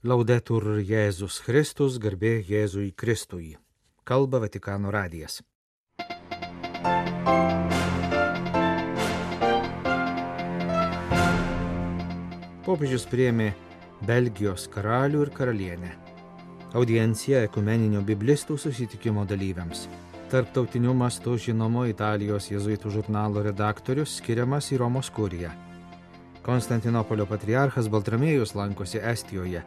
Laudetur Jėzus Kristus, garbė Jėzui Kristui. Kalba Vatikano radijas. Popiežius priėmė Belgijos karalių ir karalienę. Audiencija ekumeninio biblistų susitikimo dalyviams. Tarptautiniu mastu žinomo Italijos jėzuitų žurnalo redaktorius skiriamas į Romos kuriją. Konstantinopolio patriarchas Baltramėjus lankosi Estijoje.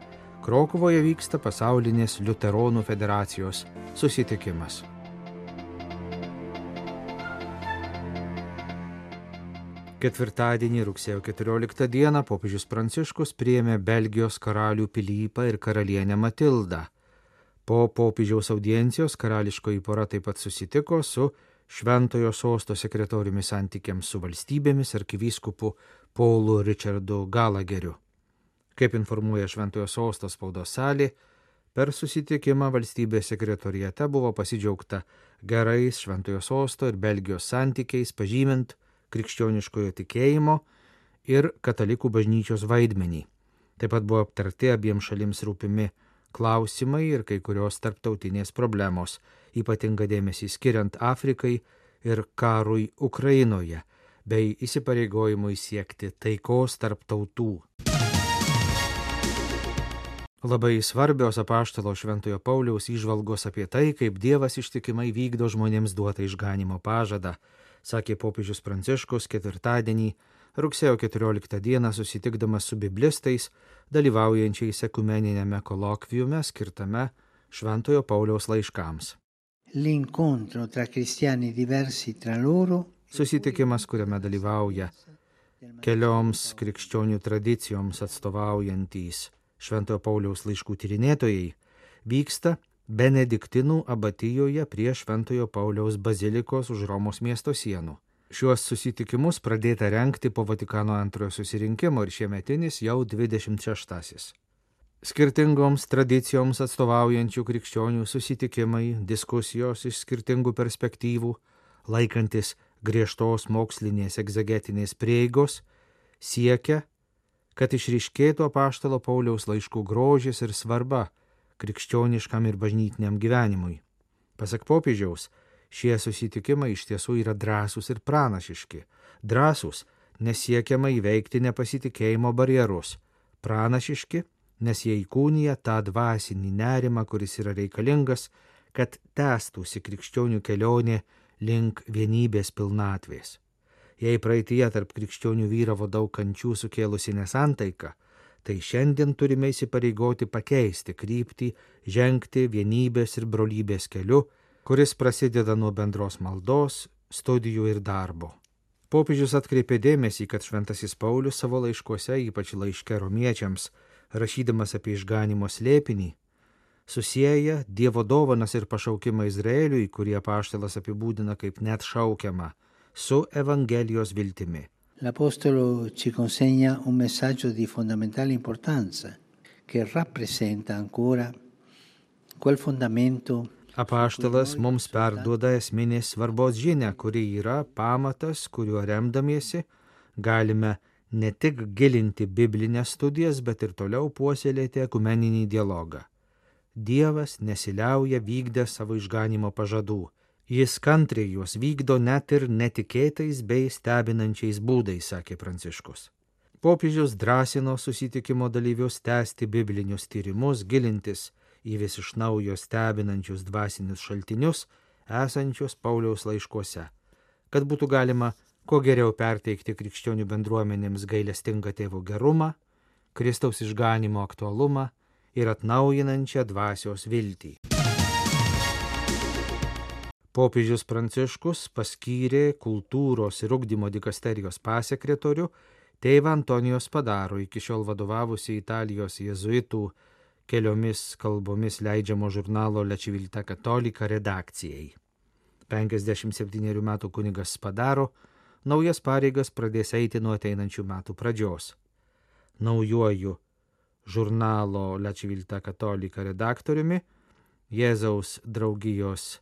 Krokuvoje vyksta pasaulinės Luteronų federacijos susitikimas. Ketvirtadienį rugsėjo 14 dieną popiežius Pranciškus priėmė Belgijos karalių Pilypą ir karalienę Matildą. Po popiežiaus audiencijos karališkoji pora taip pat susitiko su Šventojo sosto sekretoriumi santykiams su valstybėmis arkivyskupu Paulu Richardu Galageriu. Kaip informuoja Šventojo sosto spaudos salė, per susitikimą valstybės sekretorijate buvo pasidžiaugta gerais Šventojo sosto ir Belgijos santykiais, pažymint krikščioniškojo tikėjimo ir katalikų bažnyčios vaidmenį. Taip pat buvo aptarti abiems šalims rūpimi klausimai ir kai kurios tarptautinės problemos, ypatinga dėmesį skiriant Afrikai ir karui Ukrainoje, bei įsipareigojimui siekti taikos tarp tautų. Labai svarbios apaštalo Šventojo Pauliaus įžvalgos apie tai, kaip Dievas ištikimai vykdo žmonėms duotą išganimo pažadą, sakė popiežius Pranciškus ketvirtadienį, rugsėjo 14 dieną susitikdamas su biblistais, dalyvaujančiais ekumeninėme kolokviume skirtame Šventojo Pauliaus laiškams. Loro Susitikimas, kuriame dalyvauja kelioms krikščionių tradicijoms atstovaujantys Šventojo Pauliaus laiškų tyrinėtojai, vyksta Benediktinų abatijoje prie Šventojo Pauliaus bazilikos už Romos miesto sienų. Šiuos susitikimus pradėta renkti po Vatikano antrojo susirinkimo ir šiemetinis jau 26-asis. Skirtingoms tradicijoms atstovaujančių krikščionių susitikimai, diskusijos iš skirtingų perspektyvų, laikantis griežtos mokslinės egzegetinės prieigos, siekia, kad išriškėtų apaštalo Pauliaus laiškų grožis ir svarba krikščioniškam ir bažnytiniam gyvenimui. Pasak popiežiaus, šie susitikimai iš tiesų yra drąsūs ir pranašiški. Drąsūs, nesiekiama įveikti nepasitikėjimo barjerus. Pranašiški, nes jie įkūnija tą dvasinį nerimą, kuris yra reikalingas, kad tęstųsi krikščionių kelionė link vienybės pilnatvės. Jei praeitie tarp krikščionių vyravo daug kančių sukėlusi nesantaika, tai šiandien turime įsipareigoti pakeisti kryptį, žengti vienybės ir brolybės keliu, kuris prasideda nuo bendros maldos, studijų ir darbo. Popiežius atkreipė dėmesį, kad Šventasis Paulius savo laiškuose, ypač laiške romiečiams, rašydamas apie išganimo slėpinį, susijęja Dievo dovanas ir pašaukimą Izraeliui, kurį apaštalas apibūdina kaip net šaukiamą, su Evangelijos viltimi. L'Apostolo ci consegna un messaggio di fondamentale importanza che rappresenta ancora quel fondamento Apaštalas mums perduoda esminės svarbos žinę, kuri yra pamatas, kuriuo remdamiesi galime ne tik gilinti biblinės studijas, bet ir toliau puoselėti ekumeninį dialogą. Dievas nesiliauja vykdę savo išganimo pažadų. Jis kantriai juos vykdo net ir netikėtais bei stebinančiais būdais, sakė Pranciškus. Popiežius drąsino susitikimo dalyvius tęsti biblinius tyrimus, gilintis į vis iš naujo stebinančius dvasinius šaltinius esančius Pauliaus laiškuose, kad būtų galima kuo geriau perteikti krikščionių bendruomenėms gailestingą tėvo gerumą, Kristaus išganimo aktualumą ir atnaujinančią dvasios viltį. Popiežius Pranciškus paskyrė kultūros ir ugdymo dikasterijos pasekretorių tėvą Antonijos Padaro, iki šiol vadovavusi Italijos jėzuitų keliomis kalbomis leidžiamo žurnalo Lečivilta Katolika redakcijai. 57 metų kunigas Padaro naujas pareigas pradės eiti nuo ateinančių metų pradžios. Naujuoju žurnalo Lečivilta Katolika redaktoriumi Jėzaus draugijos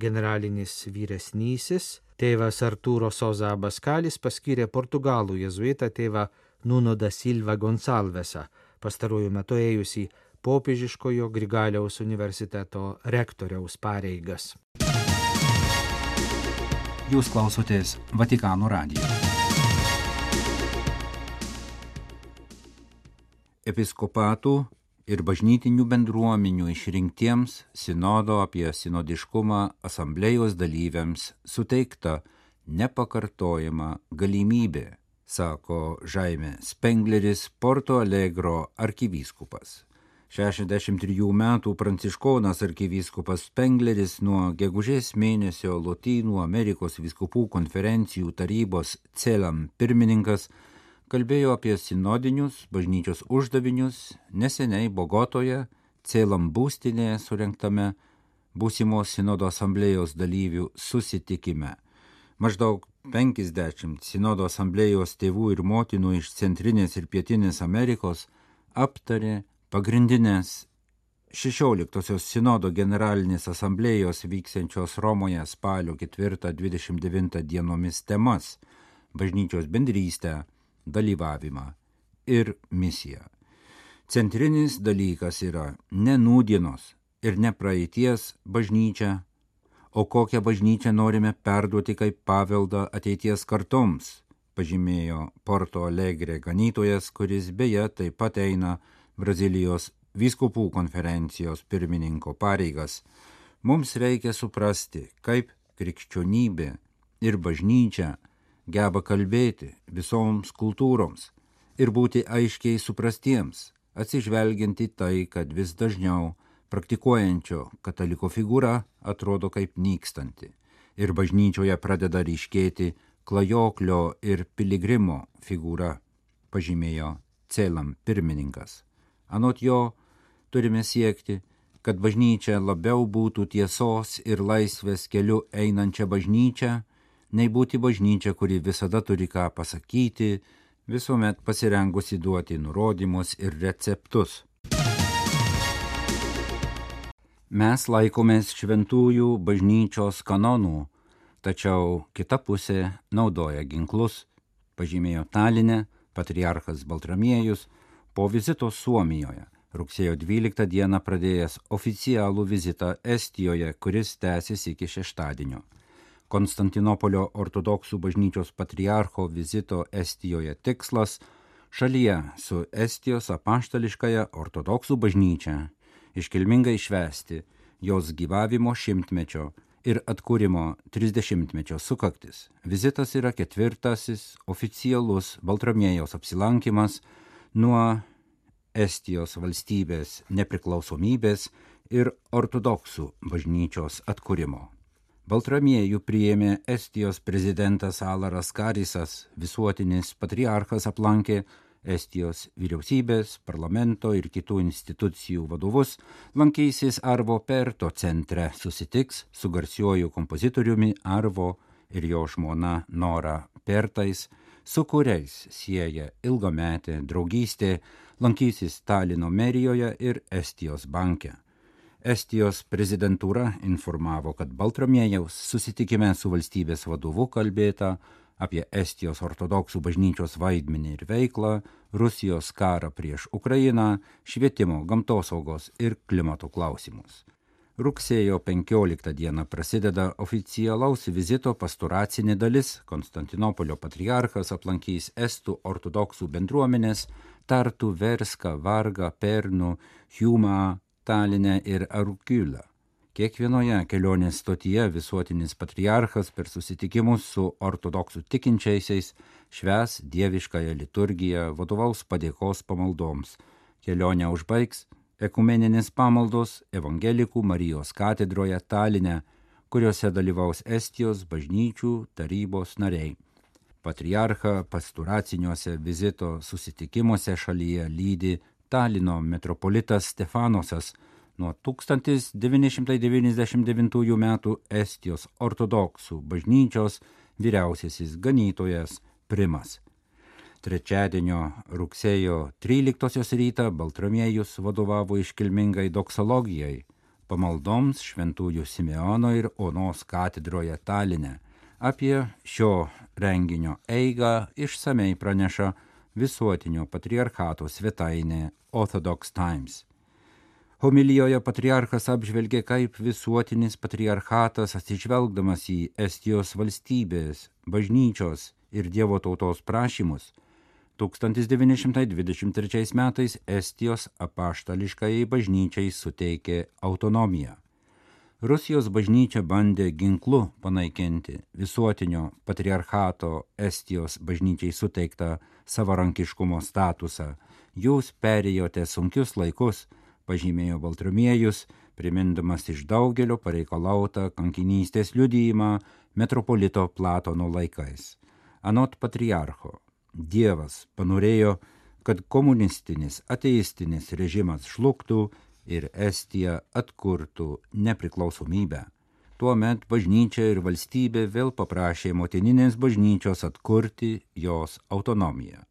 generalinis vyresnysis, tėvas Artūro Soza Abaskalis paskyrė portugalų jezuitą tėvą Nuno da Silva Gonsalvesą, pastaruoju metu ėjusį popiežiškojo Grigaliaus universiteto rektoriaus pareigas. Jūs klausotės Vatikano radijo. Episkopatų ir bažnytinių bendruomenių išrinktiems sinodo apie sinodiškumą asamblėjos dalyviams suteikta nepakartojama galimybė, sako Žaime Spengleris Porto Alegro arkivyskupas. 63 metų pranciškonas arkivyskupas Spengleris nuo gegužės mėnesio Lotynų Amerikos viskupų konferencijų tarybos CELAM pirmininkas kalbėjo apie sinodinius bažnyčios uždavinius neseniai Bogotoje, Cėlam būstinėje surinktame būsimos sinodo asamblėjos dalyvių susitikime. Maždaug 50 sinodo asamblėjos tėvų ir motinų iš Centrinės ir Pietinės Amerikos aptarė pagrindinės 16-osios sinodo generalinės asamblėjos vyksiančios Romoje spalio 4-29 dienomis temas - bažnyčios bendrystę, dalyvavimą ir misiją. Centrinis dalykas yra ne nūdienos ir ne praeities bažnyčia, o kokią bažnyčią norime perduoti kaip paveldą ateities kartoms, pažymėjo Porto Alegre ganytojas, kuris beje taip pat eina Brazilijos vyskupų konferencijos pirmininko pareigas. Mums reikia suprasti, kaip krikščionybė ir bažnyčia geba kalbėti visoms kultūroms ir būti aiškiai suprastiems, atsižvelgiant į tai, kad vis dažniau praktikuojančio kataliko figūra atrodo kaip nykstanti ir bažnyčioje pradeda ryškėti klajoklio ir piligrimo figūra, pažymėjo Celam pirmininkas. Anot jo, turime siekti, kad bažnyčia labiau būtų tiesos ir laisvės keliu einančia bažnyčia, nei būti bažnyčia, kuri visada turi ką pasakyti, visuomet pasirengusi duoti nurodymus ir receptus. Mes laikomės šventųjų bažnyčios kanonų, tačiau kita pusė naudoja ginklus, pažymėjo Talinė patriarchas Baltramiejus po vizito Suomijoje rugsėjo 12 dieną pradėjęs oficialų vizitą Estijoje, kuris tęsis iki šeštadienio. Konstantinopolio ortodoksų bažnyčios patriarcho vizito Estijoje tikslas šalyje su Estijos apaštališkąją ortodoksų bažnyčią iškilmingai švesti jos gyvavimo šimtmečio ir atkūrimo 30-mečio sukaktis. Vizitas yra ketvirtasis oficialus Baltramėjos apsilankimas nuo Estijos valstybės nepriklausomybės ir ortodoksų bažnyčios atkūrimo. Baltramiejų priėmė Estijos prezidentas Alaras Karisas, visuotinis patriarchas aplankė Estijos vyriausybės, parlamento ir kitų institucijų vadovus, lankysis Arvo Perto centre, susitiks su garsiuoju kompozitoriumi Arvo ir jo žmona Nora Pertais, su kuriais sieja ilgametė draugystė, lankysis Talino merijoje ir Estijos banke. Estijos prezidentūra informavo, kad Baltramiejaus susitikime su valstybės vadovu kalbėta apie Estijos ortodoksų bažnyčios vaidmenį ir veiklą, Rusijos karą prieš Ukrainą, švietimo, gamtosaugos ir klimato klausimus. Rugsėjo 15 dieną prasideda oficialaus vizito pasturacinė dalis. Konstantinopolio patriarchas aplankys Estų ortodoksų bendruomenės Tartu, Verska, Varga, Pernu, Hjumą, Taline ir Arukilą. Kiekvienoje kelionės stotyje visuotinis patriarchas per susitikimus su ortodoksų tikinčiaisiais šves dieviškąją liturgiją, vadovaus padėkos pamaldoms. Kelionę užbaigs ekumeninės pamaldos Evangelikų Marijos katedroje Taline, kuriuose dalyvaus Estijos bažnyčių tarybos nariai. Patriarchą pasturaciniuose vizito susitikimuose šalyje lydi Talino metropolitas Stefanosas nuo 1999 m. Estijos ortodoksų bažnyčios vyriausiasis ganytojas Primas. Trečiadienio rugsėjo 13 rytą Baltramiejus vadovavo iškilmingai doksologijai, pamaldoms šventųjų Simeono ir Onos katedroje Taline. Apie šio renginio eigą išsamei praneša visuotinio patriarchato svetainė Orthodox Times. Homilijoje patriarchas apžvelgė, kaip visuotinis patriarchatas atsižvelgdamas į Estijos valstybės, bažnyčios ir Dievo tautos prašymus 1923 metais Estijos apaštališkai bažnyčiai suteikė autonomiją. Rusijos bažnyčia bandė ginklu panaikinti visuotinio patriarchato Estijos bažnyčiai suteiktą savarankiškumo statusą. Jūs perėjote sunkius laikus, pažymėjo Baltramiejus, primindamas iš daugelio pareikalautą kankinystės liudyjimą metropolito Platono laikais. Anot patriarcho, Dievas panorėjo, kad komunistinis ateistinis režimas žlugtų ir Estija atkurtų nepriklausomybę. Tuomet bažnyčia ir valstybė vėl paprašė motininės bažnyčios atkurti jos autonomiją.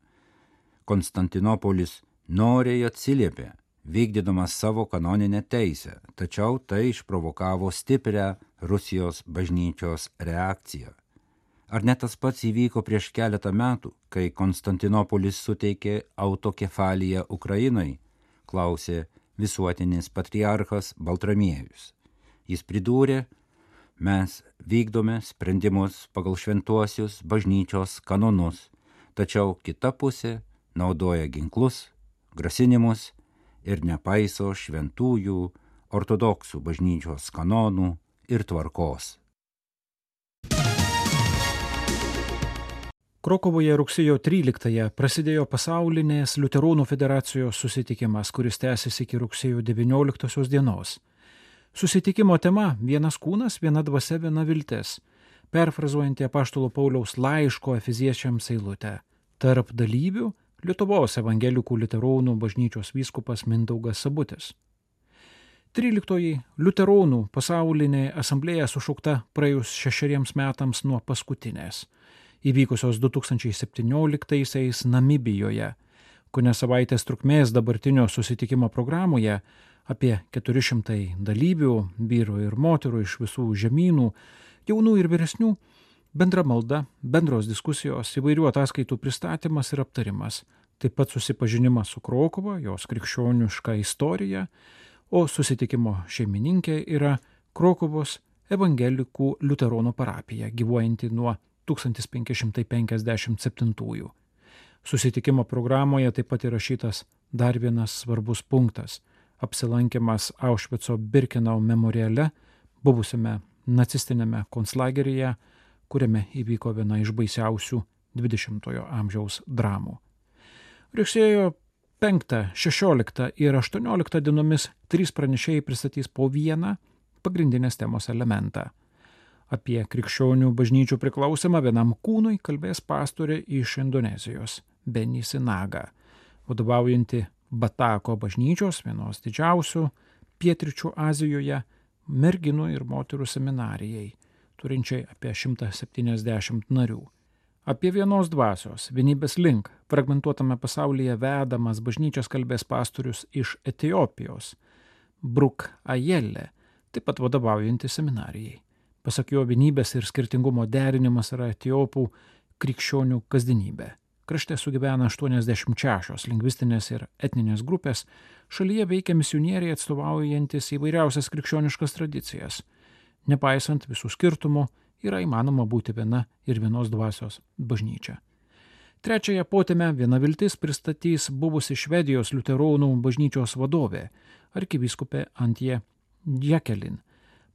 Konstantinopolis noriai atsiliepė, vykdydamas savo kanoninę teisę, tačiau tai išprovokavo stiprią Rusijos bažnyčios reakciją. Ar net tas pats įvyko prieš keletą metų, kai Konstantinopolis suteikė autokefaliją Ukrainai, klausė visuotinis patriarchas Baltramiejus. Jis pridūrė, mes vykdome sprendimus pagal šventuosius bažnyčios kanonus, tačiau kita pusė naudoja ginklus, grasinimus ir nepaiso šventųjų ortodoksų bažnyčios kanonų ir tvarkos. Krokovoje rugsėjo 13-ąją prasidėjo pasaulinės Liuteronų federacijos susitikimas, kuris tęsiasi iki rugsėjo 19 dienos. Susitikimo tema - vienas kūnas, viena dvasia, viena viltis, perfrazuojantį apaštalo Pauliaus laiško efiziečiams eilutę. Tarp dalyvių Lietuvos evangelikų liuteronų bažnyčios vyskupas Mindaugas Sabutis. 13. Liuteronų pasaulinė asamblėja sušaukta praėjus šešeriems metams nuo paskutinės įvykusios 2017-aisiais Namibijoje, ko ne savaitės trukmės dabartinio susitikimo programoje apie 400 dalyvių, vyrų ir moterų iš visų žemynų, jaunų ir vyresnių, bendra malda, bendros diskusijos, įvairių ataskaitų pristatymas ir aptarimas, taip pat susipažinimas su Krokova, jos krikščioniška istorija, o susitikimo šeimininkė yra Krokovos evangelikų liuteronų parapija, gyvuojanti nuo 1557. Susitikimo programoje taip pat įrašytas dar vienas svarbus punktas - apsilankimas Aušvico Birkenau memoriale, buvusiame nacistinėme konslageryje, kuriame įvyko viena iš baisiausių 20-ojo amžiaus dramų. Rugsėjo 5, 16 ir 18 dienomis trys pranešėjai pristatys po vieną pagrindinės temos elementą Apie krikščionių bažnyčių priklausimą vienam kūnui kalbės pastorė iš Indonezijos - Beni Sinaga, vadovaujanti Batako bažnyčios, vienos didžiausių pietričių Azijoje, merginų ir moterų seminarijai, turinčiai apie 170 narių. Apie vienos dvasios, vienybės link, fragmentuotame pasaulyje vedamas bažnyčios kalbės pastorius iš Etijopijos, Bruk Ajelė, taip pat vadovaujanti seminarijai. Pasak jo vienybės ir skirtingumo derinimas yra etiopų krikščionių kasdienybė. Krašte sugyvena 86 lingvistinės ir etninės grupės, šalyje veikia misionieriai atstovaujantis įvairiausias krikščioniškas tradicijas. Nepaisant visų skirtumų, yra įmanoma būti viena ir vienos dvasios bažnyčia. Trečiąją potėmę viena viltis pristatys buvusi Švedijos liuteronų bažnyčios vadovė, arkivyskupė Antie Jekelin,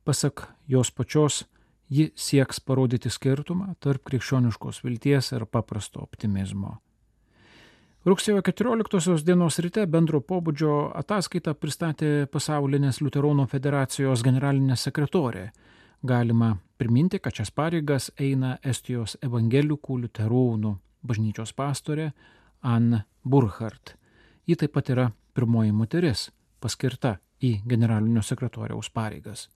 Pasak jos pačios, ji sieks parodyti skirtumą tarp krikščioniškos vilties ir paprasto optimizmo. Rugsėjo 14 dienos ryte bendro pobūdžio ataskaitą pristatė pasaulinės Luteronų federacijos generalinė sekretorė. Galima priminti, kad šias pareigas eina Estijos evangelikų Luteronų bažnyčios pastorė Anne Burkhardt. Ji taip pat yra pirmoji moteris paskirta į generalinio sekretoriaus pareigas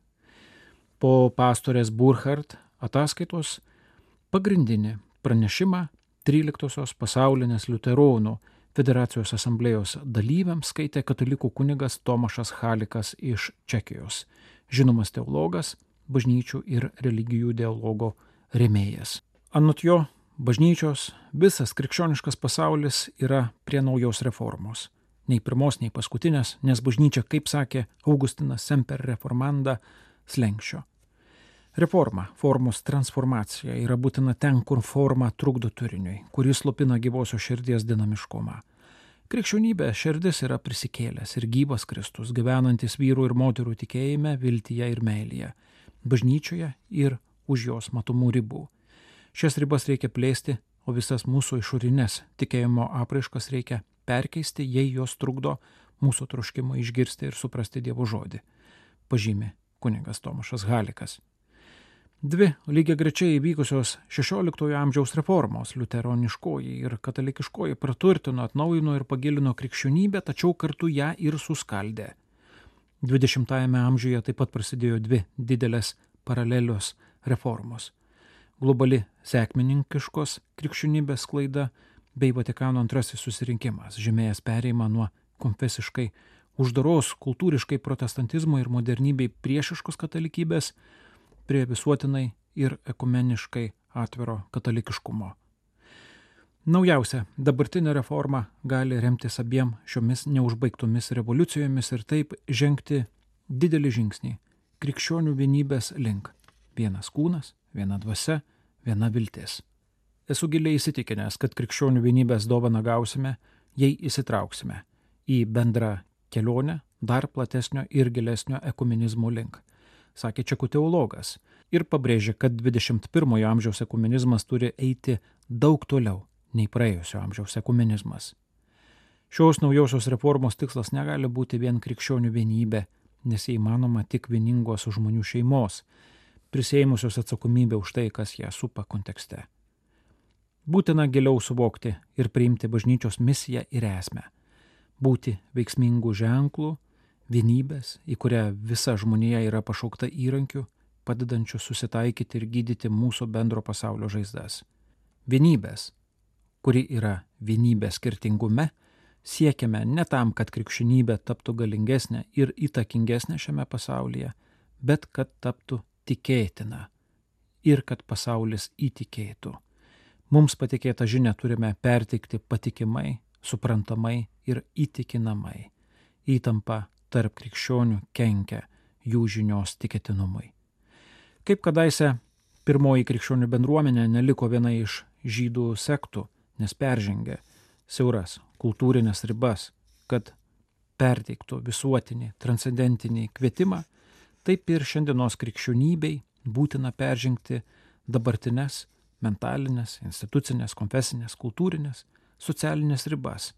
po pastorės Burkhardt ataskaitos pagrindinį pranešimą 13-osios pasaulinės liuteronų federacijos asamblėjos dalyviams skaitė katalikų kunigas Tomašas Halikas iš Čekijos, žinomas teologas, bažnyčių ir religijų dialogo remėjas. Anot jo, bažnyčios, visas krikščioniškas pasaulis yra prie naujos reformos. Nei pirmos, nei paskutinės, nes bažnyčia, kaip sakė Augustinas Semper reformanda, slengščio. Reforma, formos transformacija yra būtina ten, kur forma trukdo turiniui, kuris slopina gyvosios širdies dinamiškumą. Krikščionybė širdis yra prisikėlęs ir gyvas Kristus, gyvenantis vyrų ir moterų tikėjime, viltyje ir meilėje, bažnyčioje ir už jos matomų ribų. Šias ribas reikia plėsti, o visas mūsų išorinės tikėjimo apraiškas reikia perkeisti, jei jos trukdo mūsų troškimo išgirsti ir suprasti Dievo žodį, pažymė kunigas Tomašas Halikas. Dvi lygiai grečiai įvykusios XVI amžiaus reformos - liuteroniškoji ir katalikiškoji - praturtino, atnaujino ir pagilino krikščionybę, tačiau kartu ją ir suskaldė. XX amžiuje taip pat prasidėjo dvi didelės paralelios reformos - globali sėkmininkiškos krikščionybės klaida bei Vatikano antrasis susirinkimas, žymėjęs pereimą nuo konfesiškai uždaros kultūriškai protestantizmo ir modernybei priešiškos katalikybės prie visuotinai ir ekumeniškai atviro katalikiškumo. Naujausia dabartinė reforma gali remtis abiem šiomis neužbaigtomis revoliucijomis ir taip žengti didelį žingsnį krikščionių vienybės link. Vienas kūnas, viena dvasia, viena viltis. Esu giliai įsitikinęs, kad krikščionių vienybės dovaną gausime, jei įsitrauksime į bendrą kelionę dar platesnio ir gilesnio ekumenizmo link sakė čekų teologas, ir pabrėžė, kad 21 amžiaus ekumenizmas turi eiti daug toliau nei praėjusio amžiaus ekumenizmas. Šios naujosios reformos tikslas negali būti vien krikščionių vienybė, nes įmanoma tik vieningos žmonių šeimos, prisėimusios atsakomybę už tai, kas ją supa kontekste. Būtina giliau suvokti ir priimti bažnyčios misiją ir esmę - būti veiksmingų ženklų, vienybės, į kurią visa žmonija yra pašaukta įrankiu, padedančiu susitaikyti ir gydyti mūsų bendro pasaulio žaizdas. Vienybės, kuri yra vienybė skirtingume, siekiame ne tam, kad krikščionybė taptų galingesnė ir įtakingesnė šiame pasaulyje, bet kad taptų tikėtina ir kad pasaulis įtikėtų. Mums patikėtą žinę turime perteikti patikimai, suprantamai ir įtikinamai. Įtampa tarp krikščionių kenkia jų žinios tikėtinumui. Kaip kadaise pirmoji krikščionių bendruomenė neliko viena iš žydų sektų, nes peržengė siauras kultūrinės ribas, kad perteiktų visuotinį, transcendentinį kvietimą, taip ir šiandienos krikščionybei būtina peržengti dabartinės mentalinės, institucinės, konfesinės, kultūrinės, socialinės ribas,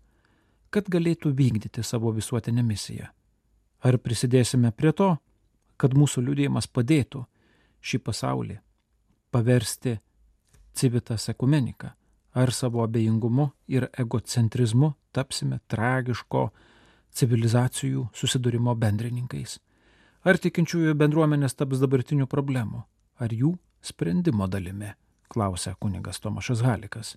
kad galėtų vykdyti savo visuotinę misiją Ar prisidėsime prie to, kad mūsų liūdėjimas padėtų šį pasaulį paversti civitas ekumenika, ar savo abejingumu ir egocentrizmu tapsime tragiško civilizacijų susidūrimo bendrininkais. Ar tikinčiųjų bendruomenės taps dabartinių problemų, ar jų sprendimo dalimi, klausia kunigas Tomašas Halikas.